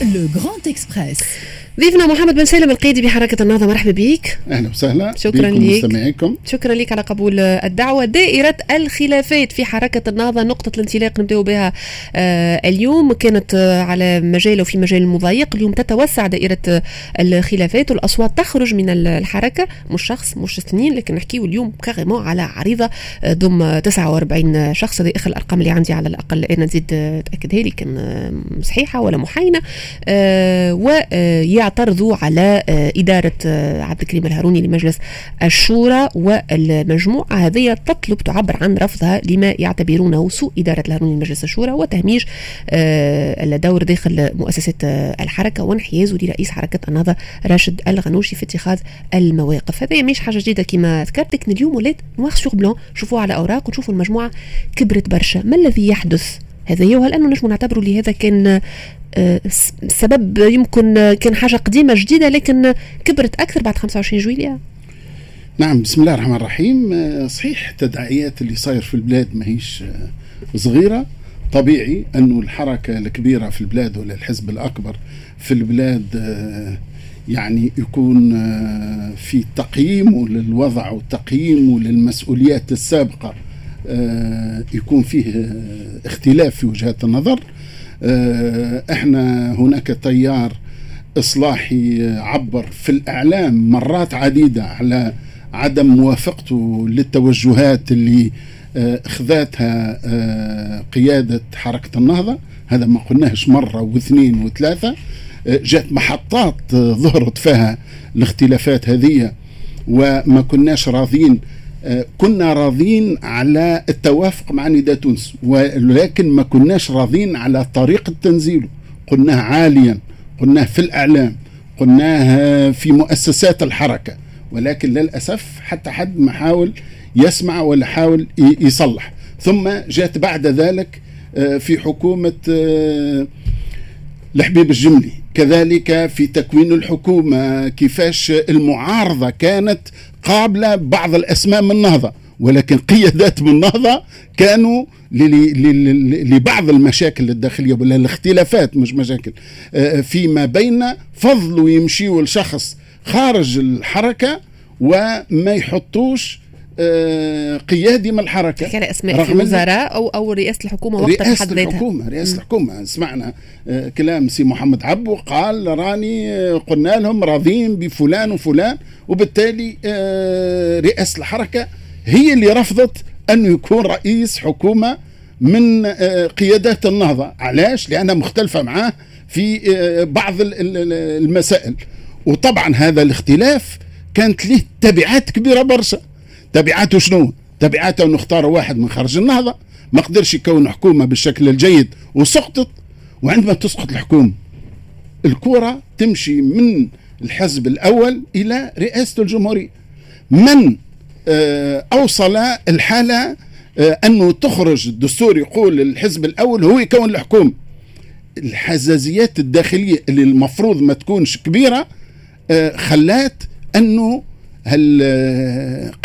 Le Grand Express. ضيفنا محمد بن سالم القيدي بحركة النهضة مرحبا بك أهلا وسهلا شكرا بكم ليك. مستمعيكم. شكرا لك على قبول الدعوة. دائرة الخلافات في حركة النهضة نقطة الانطلاق نبدأ بها آه، اليوم. كانت آه، على مجال وفي مجال مضيق. اليوم تتوسع دائرة آه، الخلافات. والأصوات تخرج من ال- الحركة. مش شخص مش اثنين لكن نحكيو اليوم كاريمون على عريضة آه، ضم 49 شخص. هذه آخر الأرقام اللي عندي على الأقل. أنا نزيد آه، تأكدها لي كان صحيحة ولا محاينة. آه، ويعترضوا على آه، إدارة آه، عبد الكريم الهاروني لمجلس الشورى والمجموعة. هذه تطلب تعبر عن رفضها لما يعتبرونه سوء إدارة الهاروني لمجلس الشورى وتهميش آه، الدور داخل مؤسسة الحركة وانحيازه لرئيس حركة النهضة راشد الغنوشي في اتخاذ المواقف. هذه مش حاجة جديدة كما ذكرت لكن اليوم ولات نواغ سور بلون على أوراق ونشوفوا المجموعة كبرت برشا. ما الذي يحدث؟ هذا. وهل أنه نجم نعتبره لهذا كان آه، س- سبب يمكن آه، كان حاجة قديمة جديدة لكن كبرت أكثر بعد 25 جويلية نعم بسم الله الرحمن الرحيم. آه، صحيح التداعيات اللي صاير في البلاد ماهيش آه، صغيرة. طبيعي أنه الحركة الكبيرة في البلاد ولا الحزب الأكبر في البلاد آه، يعني يكون آه، في تقييمه للوضع وتقييمه للمسؤوليات السابقة آه، يكون فيه آه، اختلاف في وجهات النظر. آه، إحنا هناك تيار اصلاحي عبر في الاعلام مرات عديدة على عدم موافقته للتوجهات اللي آه، اخذتها آه، قيادة حركة النهضة. هذا ما قلناهش مرة واثنين وثلاثة. آه، جات محطات آه، ظهرت فيها الاختلافات هذه وما كناش راضين آه، كنا راضين على التوافق مع نداء تونس ولكن ما كناش راضين على طريقة تنزيله. قلناه عاليا قلناه في الإعلام قلناه في مؤسسات الحركة ولكن للأسف حتى حد ما حاول يسمع ولا حاول يصلح. ثم جاءت بعد ذلك آه، في حكومة آه، الحبيب الجملي. كذلك في تكوين الحكومة كيفاش المعارضة كانت قابلة بعض الأسماء من النهضة ولكن قيادات من النهضة كانوا لبعض المشاكل الداخلية ولا الاختلافات مش مشاكل. آه، فيما بين فضلوا يمشيوا لشخص خارج الحركة وما يحطوش قيادي من الحركة؟ تحكي على أسماء في رغم إن- وزراء أو أو رئاسة الحكومة وقتها رئاسة بحد ذاتها الحكومة رئاسة الحكومة. سمعنا آه، كلام سي محمد عبو قال راني آه، قلنا لهم راضين بفلان وفلان وبالتالي آه، رئاسة الحركة هي اللي رفضت أنه يكون رئيس حكومة من قيادات النهضة. علاش؟ لأنها مختلفة معاه في بعض ال- ال- ال- المسائل. وطبعا هذا الاختلاف كانت له تبعات كبيرة برشا. تبعاته شنو؟ تبعاته انه اختار واحد من خارج النهضة. ما قدرش يكون حكومة بالشكل الجيد وسقطت وعندما تسقط الحكومة الكرة تمشي من الحزب الأول إلى رئاسة الجمهورية. من آه، أوصل الحالة آه، أنه تخرج الدستور يقول الحزب الأول هو يكون الحكومة. الحزازيات الداخلية اللي المفروض ما تكونش كبيرة آه، خلات آه،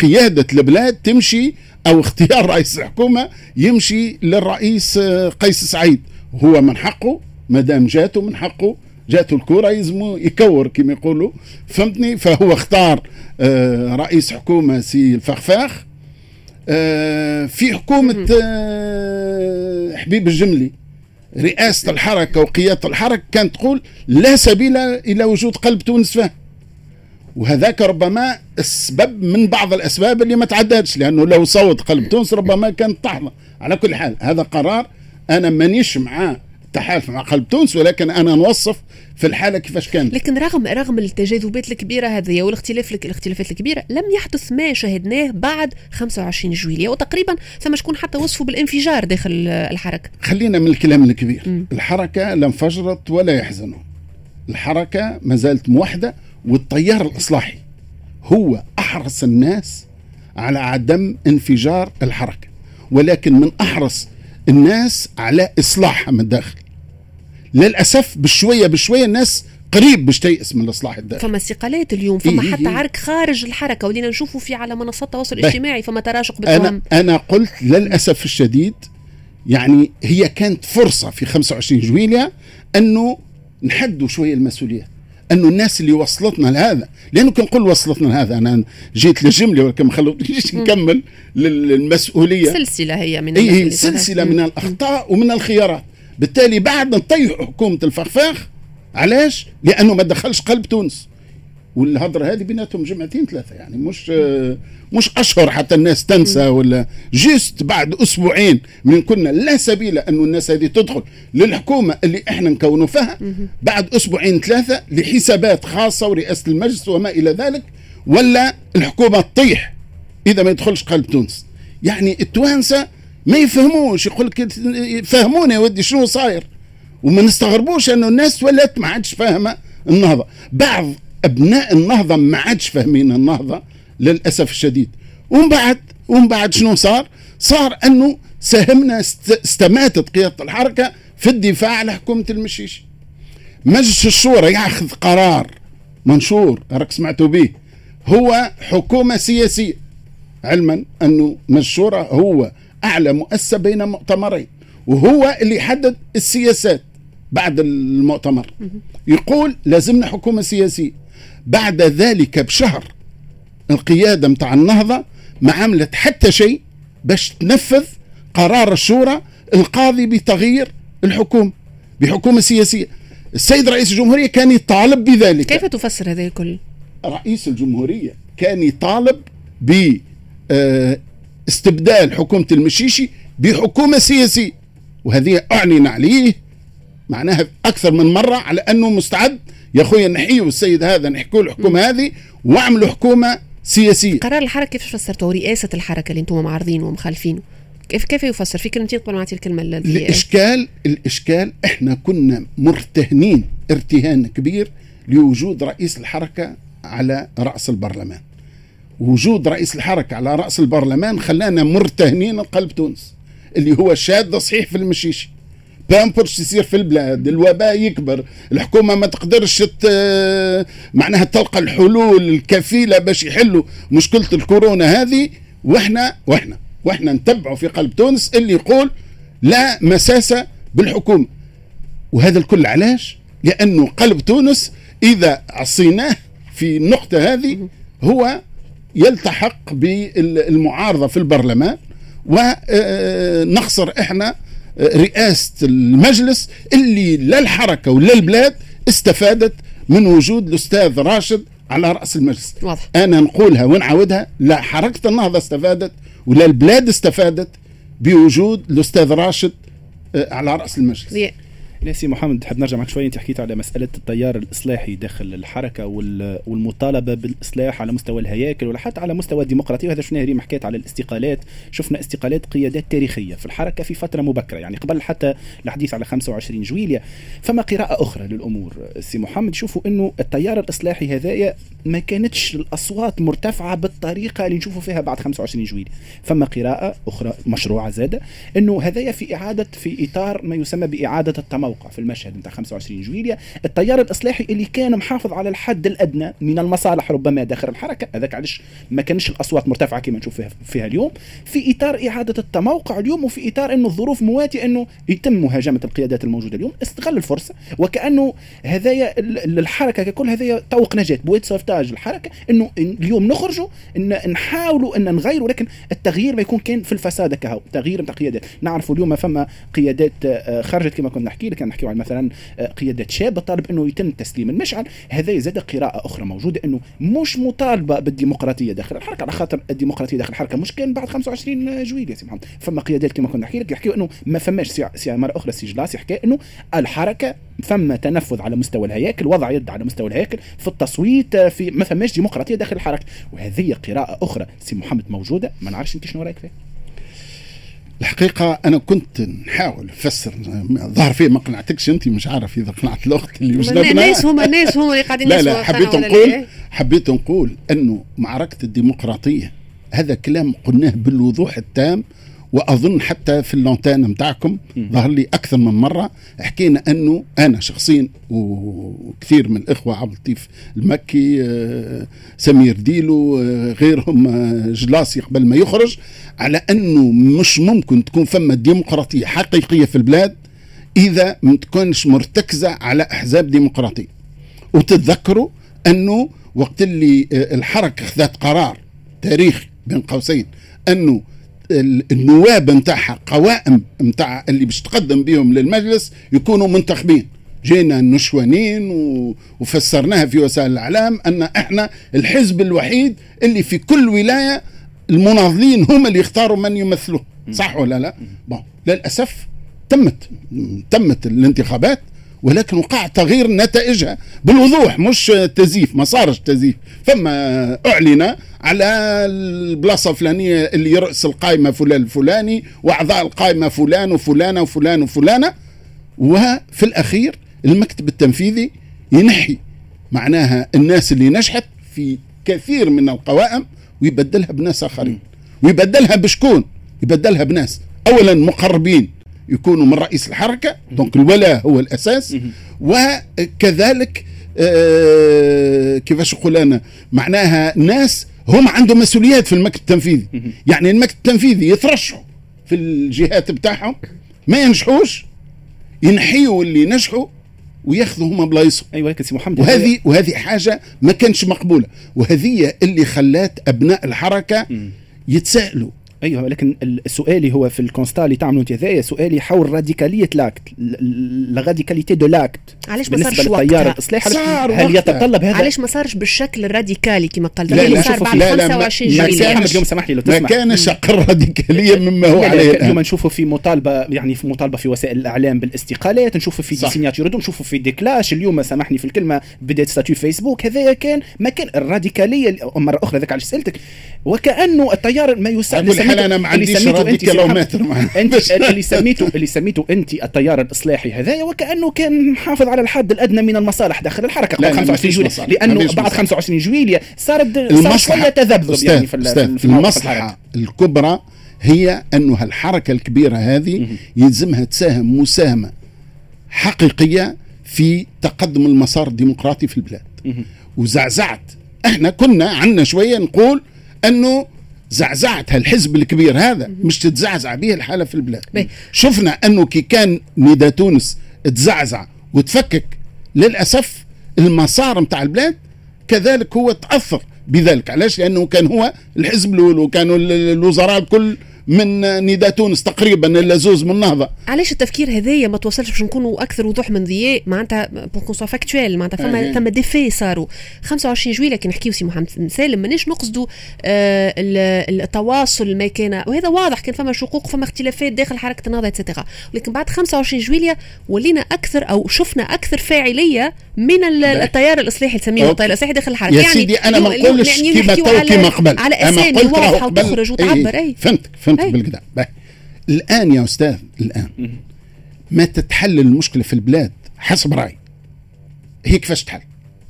قيادة البلاد تمشي أو اختيار رئيس الحكومة يمشي للرئيس آه، قيس سعيد؟ هو من حقه ما دام جاته من حقه جاته الكرة يلزمه يكور كما يقولوا فهمتني؟ فهو اختار آه، رئيس حكومة سي الفخفاخ. آه، في حكومة آه، حبيب الجملي رئاسة الحركة وقيادة الحركة كانت تقول لا سبيل إلى وجود قلب تونس فيه وهذاك ربما السبب من بعض الأسباب اللي ما تعددش لأنه لو صوت قلب تونس ربما كانت تحظى على كل حال هذا قرار أنا مانيش معاه تحالف مع قلب تونس ولكن أنا نوصف في الحالة كيفاش كانت. لكن رغم رغم التجاذبات الكبيرة هذه والاختلاف الاختلافات الكبيرة لم يحدث ما شاهدناه بعد 25 جويلية وتقريبا ثم شكون حتى وصفوا بالانفجار داخل الحركة. خلينا من الكلام الكبير. مم. الحركة لا انفجرت ولا يحزنوا الحركة ما زالت موحدة والتيار الإصلاحي هو أحرص الناس على عدم انفجار الحركة ولكن من أحرص الناس على إصلاحها من الداخل للأسف بشوية بشوية الناس قريب باش تيأس من الإصلاح الداخلي فما استقالات اليوم فما إيه إيه حتى إيه. عرك خارج الحركة ولينا نشوفوا في على منصات التواصل. الاجتماعي فما تراشق بالتهم أنا أنا قلت للأسف الشديد يعني هي كانت فرصة في 25 جويليا أنه نحدوا شوية المسؤوليات انه الناس اللي وصلتنا لهذا لأنه كان نقول وصلتنا لهذا أنا جيت للجمله ولكن ما خلوتنيش نكمل للمسؤولية. سلسلة هي من اي سلسلة من الأخطاء ومن الخيارات. بالتالي بعد نطيح حكومة الفخفاخ علاش؟ لأنه ما دخلش قلب تونس. والهضرة هذه بيناتهم جمعتين ثلاثة يعني مش مش أشهر حتى الناس تنسى ولا جيست بعد أسبوعين من كنا لا سبيل انه الناس هذه تدخل للحكومة اللي إحنا نكونوا فيها بعد أسبوعين ثلاثة لحسابات خاصة ورئاسة المجلس وما إلى ذلك ولا الحكومة تطيح إذا ما يدخلش قلب تونس. يعني التوانسة ما يفهموش يقول لك فهمونا يا ودي شنو صاير؟ وما نستغربوش أنه الناس ولات ما عادش فاهمة النهضة. بعض أبناء النهضة ما عادش فاهمين النهضة للأسف الشديد. ومن بعد ومن بعد شنو صار؟ صار أنه ساهمنا استماتت قيادة الحركة في الدفاع على حكومة المشيشي. مجلس الشورى ياخذ قرار منشور راك سمعتوا به هو حكومة سياسية. علما أنه مجلس الشورى هو أعلى مؤسسة بين مؤتمرين وهو اللي يحدد السياسات بعد المؤتمر. يقول لازمنا حكومة سياسية. بعد ذلك بشهر القيادة متاع النهضة ما عملت حتى شيء باش تنفذ قرار الشورى القاضي بتغيير الحكومة بحكومة سياسية السيد رئيس الجمهورية كان يطالب بذلك كيف تفسر هذا الكل؟ رئيس الجمهورية كان يطالب ب آه، استبدال حكومة المشيشي بحكومة سياسية وهذه أعلن عليه معناها أكثر من مرة على أنه مستعد يا خويا نحيوا السيد هذا نحكوا له الحكومة هذه واعملوا حكومة سياسية. قرار الحركة كيف فسرته؟ رئاسه الحركة اللي أنتم معارضينه ومخالفينه كيف كيف يفسر؟ في كلمتين قبل ما اعطي الكلمة الإشكال الإشكال إحنا كنا مرتهنين ارتهان كبير لوجود رئيس الحركة على رأس البرلمان. وجود رئيس الحركة على رأس البرلمان خلانا مرتهنين قلب تونس اللي هو شاذ صحيح في بامبرش يصير في البلاد الوباء يكبر الحكومة ما تقدرش معناها تلقى الحلول الكفيلة باش يحلوا مشكلة الكورونا هذه وإحنا وإحنا وإحنا نتبعوا في قلب تونس اللي يقول لا مساسة بالحكومة وهذا الكل علاش لأنه قلب تونس إذا عصيناه في النقطة هذه هو يلتحق بالمعارضة في البرلمان ونخسر إحنا رئاسة المجلس اللي لا الحركة ولا البلاد استفادت من وجود الأستاذ راشد على رأس المجلس واضح. أنا نقولها ونعاودها لا حركة النهضة استفادت ولا البلاد استفادت بوجود الأستاذ راشد آه، على رأس المجلس ناسي محمد حاب نرجع معك شوي انت حكيت على مسألة التيار الإصلاحي داخل الحركة والمطالبة بالإصلاح على مستوى الهياكل ولا حتى على مستوى الديمقراطية وهذا شفناه ريم حكيت على الاستقالات شفنا استقالات قيادات تاريخية في الحركة في فترة مبكرة يعني قبل حتى الحديث على 25 جويليا فما قراءة أخرى للأمور سي محمد؟ شوفوا إنه التيار الإصلاحي هذايا ما كانتش الأصوات مرتفعة بالطريقة اللي نشوفوا فيها بعد 25 جويليا فما قراءة أخرى مشروعة زادة إنه هذايا في إعادة في إطار ما يسمى بإعادة التموقع موقع في المشهد نتاع 25 جويليا التيار الإصلاحي اللي كان محافظ على الحد الأدنى من المصالح ربما داخل الحركة هذاك علاش ما كانش الأصوات مرتفعة كما نشوف فيها, فيها اليوم في إطار إعادة التموقع اليوم وفي إطار إنه الظروف مواتية إنه يتم مهاجمة القيادات الموجودة اليوم استغل الفرصة وكأنه هذايا الحركة ككل هذايا طوق نجاة بويت سوفتاج الحركة إنه اليوم نخرجوا ان نحاولوا إن نغيروا لكن التغيير ما يكون كان في الفساد كهو تغيير نتاع قيادات. نعرفوا اليوم فما قيادات آه، خرجت كما كنا نحكي لك كان نحكيو عن مثلا آه، قيادة شابة طالب أنه يتم تسليم المشعل. هذا زاد قراءة أخرى موجودة أنه مش مطالبة بالديمقراطية داخل الحركة على خاطر الديمقراطية داخل الحركة مش كان بعد 25 جويل يا سي محمد. فما قيادات كما كنا نحكي لك يحكيوا أنه ما فماش سي مرة أخرى سي جلاس يحكي أنه الحركة فما تنفذ على مستوى الهياكل وضع يد على مستوى الهياكل في التصويت في ما فماش ديمقراطية داخل الحركة. وهذه قراءة أخرى سي محمد موجودة ما نعرفش أنت شنو رأيك فيها. الحقيقة أنا كنت نحاول نفسر ظهر فيه ما قنعتكش أنت مش عارف إذا قنعت الأخت اللي مش الناس هما الناس هما اللي قاعدين لا لا حبيت نقول حبيت نقول أنه معركة الديمقراطية هذا كلام قلناه بالوضوح التام وأظن حتى في اللونتان نتاعكم ظهر لي أكثر من مرة حكينا أنه أنا شخصيا وكثير من الإخوة عبد اللطيف المكي آه، سمير ديلو آه، غيرهم آه، جلاسي قبل ما يخرج على أنه مش ممكن تكون فما ديمقراطيه حقيقية في البلاد إذا ما تكونش مرتكزة على أحزاب ديمقراطية. وتتذكروا أنه وقت اللي الحركة خذت قرار تاريخي بين قوسين أنه النواب نتاعها قوائم نتاع اللي باش تقدم بهم للمجلس يكونوا منتخبين. جينا نشوانين وفسرناها في وسائل الإعلام أن إحنا الحزب الوحيد اللي في كل ولاية المناضلين هم اللي يختاروا من يمثلوه. صح ولا لا؟ بون للأسف تمت تمت الانتخابات ولكن وقع تغيير نتائجها بالوضوح مش تزييف ما صارش تزييف. فما أعلن على البلاصة الفلانية اللي يرأس القائمه فلان الفلاني وأعضاء القائمه فلان وفلانة وفلان وفلانة وفي الأخير المكتب التنفيذي ينحي معناها الناس اللي نجحت في كثير من القوائم ويبدلها بناس آخرين. ويبدلها بشكون؟ يبدلها بناس. اولا مقربين. يكونوا من رئيس الحركة. donc الولاء هو الأساس. وكذلك آه كيفاش نقول أنا معناها ناس هم عندهم مسؤوليات في المكتب التنفيذي. يعني المكتب التنفيذي يترشحوا في الجهات بتاعهم ما ينجحوش ينحيوا اللي نجحوا وياخذوا هما بلايصهم. أيوه لكن سي محمد. وهذه وهذه حاجة ما كانش مقبولة. وهذه اللي خلات أبناء الحركة يتساءلوا. أيوه ولكن سؤالي هو في الكونستا اللي تعملوا أنت هذايا سؤالي حول راديكاليه لاكت لا راديكاليتي دو لاكت علاش ما صارش للتيار الاصلاحي هل يتطلب هذا؟ علاش ما صارش بالشكل الراديكالي كما قال لا لا صار بعد لا لا 25 جويلية محمد اليوم سامح لي لو تسمح ما كانش أقل راديكاليه مما هو عليه الآن. اليوم نشوفوا في مطالبة يعني في مطالبة في وسائل الإعلام بالاستقالات نشوفوا في سيناتور نشوفوا في ديكلاش اليوم سامحني في الكلمة بدأت ستاتيو فيسبوك هذايا كان ما كان الراديكالية مرة أخرى ذاك علاش سألتك. وكأنه التيار ما يسمى أنا ما عنديش رادي كيلومتر أنت اللي سميته اللي سميته أنت التيار الإصلاحي هذايا وكأنه كان محافظ على الحد الأدنى من المصالح داخل الحركة. قبل 25 جويلية لأنه بعد 25 جويلية صارت المصلحه تذبذب يعني في المصلحة الكبرى هي انه الحركة الكبيرة هذه يلزمها تساهم مساهمة حقيقية في تقدم المسار الديمقراطي في البلاد. وزعزعت. إحنا كنا عندنا شوية نقول أنه زعزعت هالحزب الكبير هذا مش تتزعزع به الحالة في البلاد. Bon. شفنا أنه كي كان ندى تونس تزعزع وتفكك للأسف المسار متاع البلاد كذلك هو تأثر بذلك. علاش؟ لأنه كان هو الحزب الأول وكانوا الوزراء الكل من نداء تونس تقريبا إلا زوز من النهضه علاش التفكير هذايا ما توصلش باش نكونوا أكثر وضوح من ضياء؟ معناتها بور كون فاكتويل معناتها فما ثم ديفي صاروا. 25 جويليه كي نحكيو سي محمد سالم مانيش نقصدوا آه التواصل ما كان وهذا واضح كان فما شقوق فما اختلافات داخل حركة النهضة اتسيتيرا ولكن بعد 25 جويليه ولينا أكثر أو شفنا أكثر فاعلية من التيار الإصلاحي تسميه التيار الإصلاحي داخل الحركة. يا يعني سيدي أنا ما نقولش كما تو كما قبل. على أسامي واضحة وتخرج وتعبر أي. فهمتك فهمت. بالكدا الآن يا أستاذ الآن ما تتحل المشكلة في البلاد حسب رايي هي كيفاش تحل؟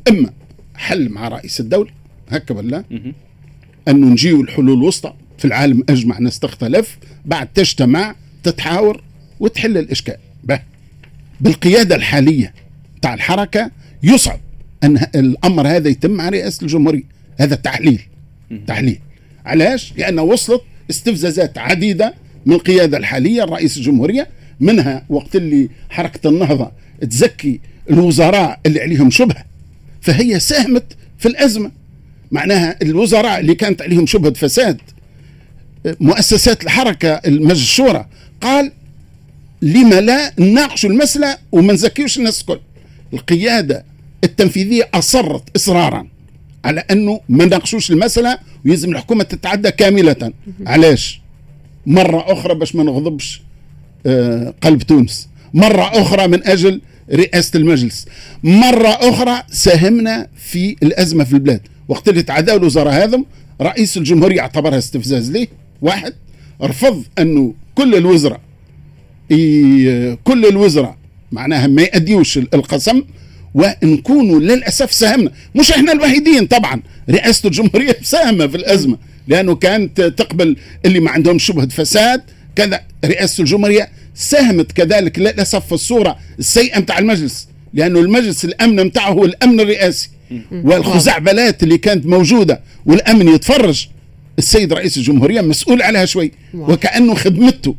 إما حل مع رئيس الدولة هكا ولا؟ انه نجيو الحلول الوسطى في العالم أجمع ناس تختلف بعد تجتمع تتحاور وتحل الإشكال. به بالقيادة الحالية تاع الحركة يصعب أن الأمر هذا يتم مع رئاسة الجمهورية. هذا تحليل. تحليل. علاش؟ لأنه وصلت استفزازات عديدة من القيادة الحالية رئيس الجمهورية منها وقت اللي حركة النهضة تزكي الوزراء اللي عليهم شبهة فهي ساهمت في الأزمة. معناها الوزراء اللي كانت عليهم شبهة فساد مؤسسات الحركة المجلس الشورى قال لما لا نناقشوا المسألة وما نزكيوش الناس الكل. القيادة التنفيذية أصرت إصرارا. على أنه ما ناقشوش المسألة ويلزم الحكومة تتعدى كاملة. علاش؟ مرة أخرى باش ما نغضبش آه، قلب تونس. مرة أخرى من أجل رئاسة المجلس. مرة أخرى ساهمنا في الأزمة في البلاد. وقت اللي تعداوا الوزراء هذم رئيس الجمهورية اعتبرها استفزاز ليه؟ واحد رفض أنه كل الوزراء كل الوزراء معناها ما يأديوش القسم ونكونوا للاسف ساهمنا مش إحنا الوحيدين طبعا. رئاسة الجمهورية مساهمه في الأزمة. لأنه كانت تقبل اللي ما عندهم شبهة فساد. كذا رئاسة الجمهورية ساهمت كذلك للأسف في الصورة السيئة نتاع المجلس. لأنه المجلس الأمن نتاعه هو الأمن الرئاسي. والخزعبلات اللي كانت موجودة والأمن يتفرج. السيد رئيس الجمهورية مسؤول عليها شوي. وكأنه خدمته.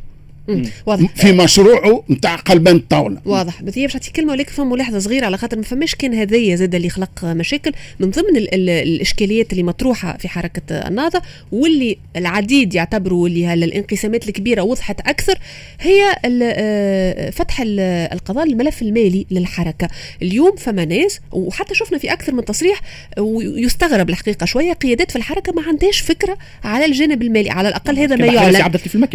واضح. في مشروعه نتاع قلبان الطاوله واضح. بس هي باش نعطيك كلمة ولكن فما ملاحظة صغيرة على خاطر ما فماش كان هذايا زاد اللي خلق مشاكل. من ضمن ال ال الإشكاليات اللي مطروحة في حركة النهضة واللي العديد يعتبروا اللي الانقسامات الكبيرة وضحت أكثر هي ال فتح ال القضاء للملف المالي للحركة. اليوم فما ناس وحتى شفنا في أكثر من تصريح ويستغرب الحقيقة شوية قيادات في الحركة ما عندهاش فكرة على الجانب المالي على الأقل هذا ما يعلن.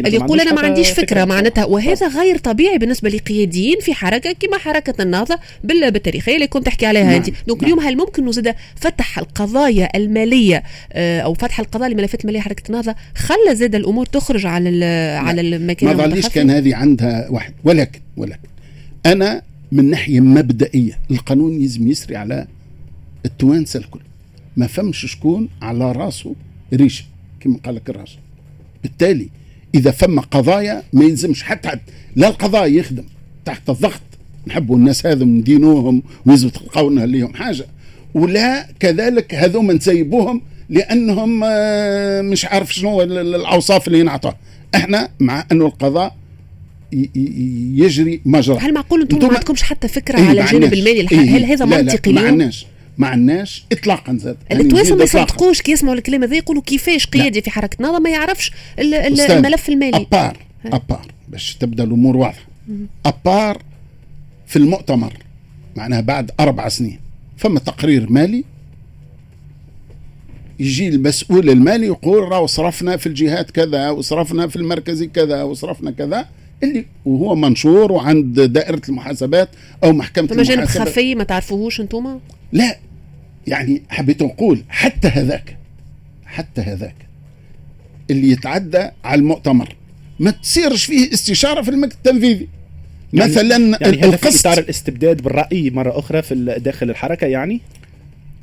اللي يقول أنا ما عنديش فكرة. معناتها وهذا غير طبيعي بالنسبة لقياديين في حركة كما حركة النهضة بالتاريخيه اللي كنت تحكي عليها أنت. دونك اليوم هل ممكن انه زاد فتح القضايا المالية آه، أو فتح القضايا لملفات الماليه حركة النهضة؟ خلى زاد الأمور تخرج على على المكان ما ظليش كان هذه عندها واحد. ولكن ولكن أنا من ناحية مبدئية القانون يلزم يسري على التوانسة الكل. ما فهمش شكون على راسه ريشة كما قال لك الراجل بالتالي إذا فما قضايا ما يلزمش حتى, لا القضاء يخدم تحت الضغط. نحبوا الناس هذو ندينوهم ويزبط تلقاونا ليهم حاجة. ولا كذلك هذوما نسيبوهم لأنهم آه، مش عارف شنو الأوصاف اللي ينعطوها. إحنا مع أنه القضاء يجري مجرى. هل معقول أنتم ما عندكمش حتى فكرة إيه على الجانب المالي؟ إيه هل هذا منطقي لا لا ما عندناش ما عندناش اطلاقا زاد. التوانسه ما يصدقوش كي يسمعوا الكلام هذا يقولوا كيفاش قيادي في حركة نهضه ما يعرفش الملف المالي. أبار أبار باش تبدأ الأمور واضحة. أبار في المؤتمر معناها بعد أربع سنين فما تقرير مالي يجي المسؤول المالي يقول راهو صرفنا في الجهات كذا وصرفنا في المركزي كذا وصرفنا كذا اللي وهو منشور وعند دائرة المحاسبات أو محكمة المحاسبات جانب خفي ما تعرفوهوش أنتم؟ لا. يعني حبيت نقول حتى هذاك حتى هذاك اللي يتعدى على المؤتمر. ما تصيرش فيه استشارة في المكتب التنفيذي. يعني مثلا يعني هذا في إطار الاستبداد بالرأي مرة أخرى في داخل الحركة يعني؟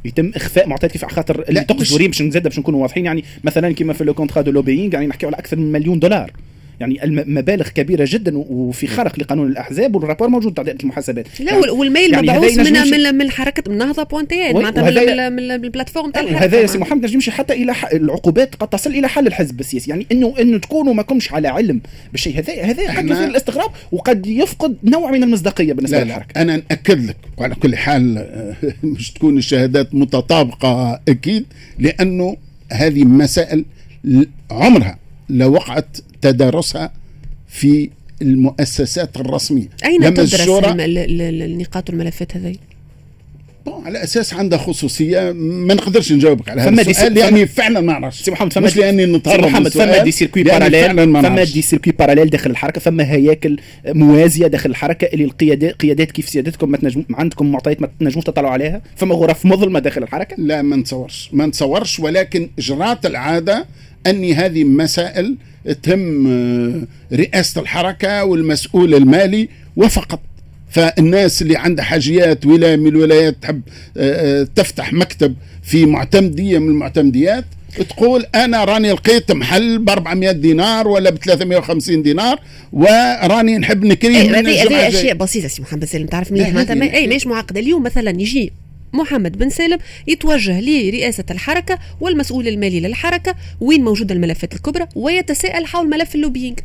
يتم إخفاء معطيات كيف خاطر اللي تقصد باش نزيد باش نكونوا واضحين يعني؟ مثلا كما في le contrat de lobbying يعني نحكيو على أكثر من مليون دولار. يعني المبالغ كبيرة جدا وفي خرق لقانون الأحزاب وال rapport موجود تاع دائره المحاسبات. لا يعني وال mail يعني مبعوث من من من حركه النهضه pointé معناتها من ال plateforme تاع الحركة وهذا يا سي محمد نجم يمشي حتى إلى العقوبات قد تصل إلى حل الحزب السياسي. يعني انه إنه تكونوا ما كنش على علم بالشيء. هذا هذا قد يثير الاستغراب وقد يفقد نوع من المصداقية بالنسبة للحركة. أنا ناكد لك وعلى كل حال مش تكون الشهادات متطابقة أكيد لأنه هذه مسائل عمرها لو وقعت تدارسها في المؤسسات الرسمية. أين تدرس النقاط والملفات هذه؟ على أساس عندها خصوصية ما نقدرش نجاوبك على هذا السؤال لأني فعلا ما نعرفش سي محمد مش لأني نتهرب محمد فما دي سيركوي باراليل فما دي سيركوي باراليل داخل الحركة فما هياكل موازية داخل الحركة اللي القيادات قيادات كيف سيادتكم ما تنجم عندكم معطيات ما تنجموش تطلعوا عليها؟ فما غرف مظلمة داخل الحركة؟ لا ما نتصورش. ما نتصورش ولكن اجرات العادة أني هذه مسائل تهم آه، رئاسة الحركة والمسؤول المالي وفقط. فالناس اللي عندها حاجيات ولاية من الولايات تحب آه، آه، تفتح مكتب في معتمدية من المعتمديات تقول أنا راني لقيت محل ب 400 دينار ولا ب 350 دينار وراني نحب نكريه هذه هذه أشياء بسيطة سي محمد سالم تعرف مليح معناتها اي مش معقدة؟ اليوم مثلا يجي محمد بن سالم يتوجه لرئاسة الحركة والمسؤول المالي للحركة وين موجودة الملفات الكبرى ويتساءل حول ملف ال lobbying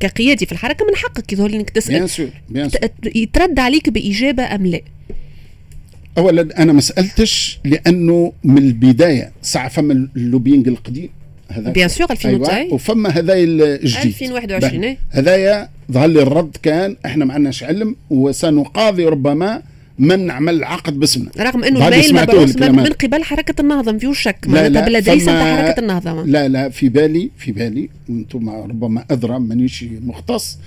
كقيادي في الحركة من حقك يظهر إنك تسأل. bien sûr bien sûr. يترد عليك بإجابة أم لا. اولا أنا ما سألتش لأنه من البداية ساعه فما ال lobbying القديم. هذا bien sûr 2009 أيوة. وفما هذايا الجديد. 2021 هذايا ظهر لي الرد كان إحنا ما عندناش علم وسنقاضي ربما من عمل عقد باسمنا. رغم إنه ال mail مبعوث من, من قبل حركة النهضة ما فيهوش شك. معناتها بال adresse نتاع حركة النهضة لا لا في بالي في بالي أنتم ربما أدرى مانيش مختص.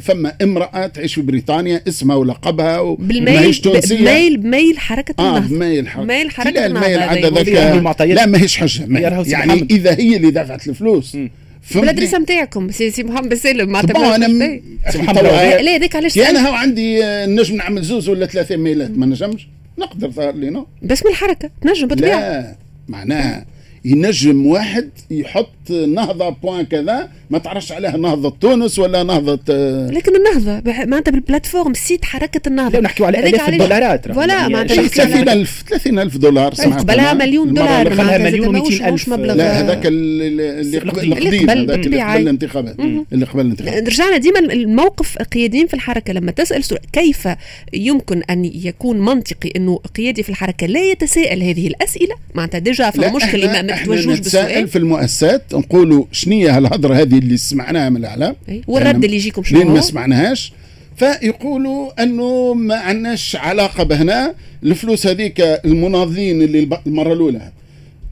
فما امرأة تعيش في بريطانيا اسمها ولقبها بال mail بميل بميل حركة آه النهضة. بميل حركة. ميل حركة النهضة ال mail ذاك لا ماهيش حجة. يعني إذا هي اللي دفعت الفلوس. بال adresse نتاعكم سي سي محمد سالم معناتها أنا م... لا هذيك علاش أنا هو عندي آه، نجم نعمل زوز ولا ثلاثة mail ات ما نجمش. نقدر ظهر لي non. باسم الحركة تنجم بالطبيعه لا معناها ينجم واحد يحط نهضة point كذا ما تعرفش عليها نهضة تونس ولا نهضة آه، لكن النهضة بح- معناتها بال plateforme site حركة النهضة. نحكيو على الاف الدولارات. voilà يعني معناتها شيء نحكي على- 30000 30000 دولار سمعت. قبلها. مليون دولار. معناتها مليون زاد ماهوش- و200 ماهوش ألف. مبلغ؟ لا هذاك اللي اللي قبل اللي قبل هذاك اللي بالطبيعة. قبل الانتخابات. اللي قبل الانتخابات. رجعنا ديما الموقف قياديين في الحركة. لما تسأل سؤال كيف يمكن أن يكون منطقي إنه قيادي في الحركة لا يتساءل هذه الأسئلة؟ معناتها ديجا مشكلة ما, توجهوش نتساءل بالسؤال. في المؤسسات نقولوا شنية هالهضرة هذه اللي سمعناها من الأعلام أي. والرد اللي يجيكم شنو ما؟ سمعناهاش فيقولوا أنه ما عندناش علاقة بهنا الفلوس هذيك المناضلين اللي الب- المرة الأولى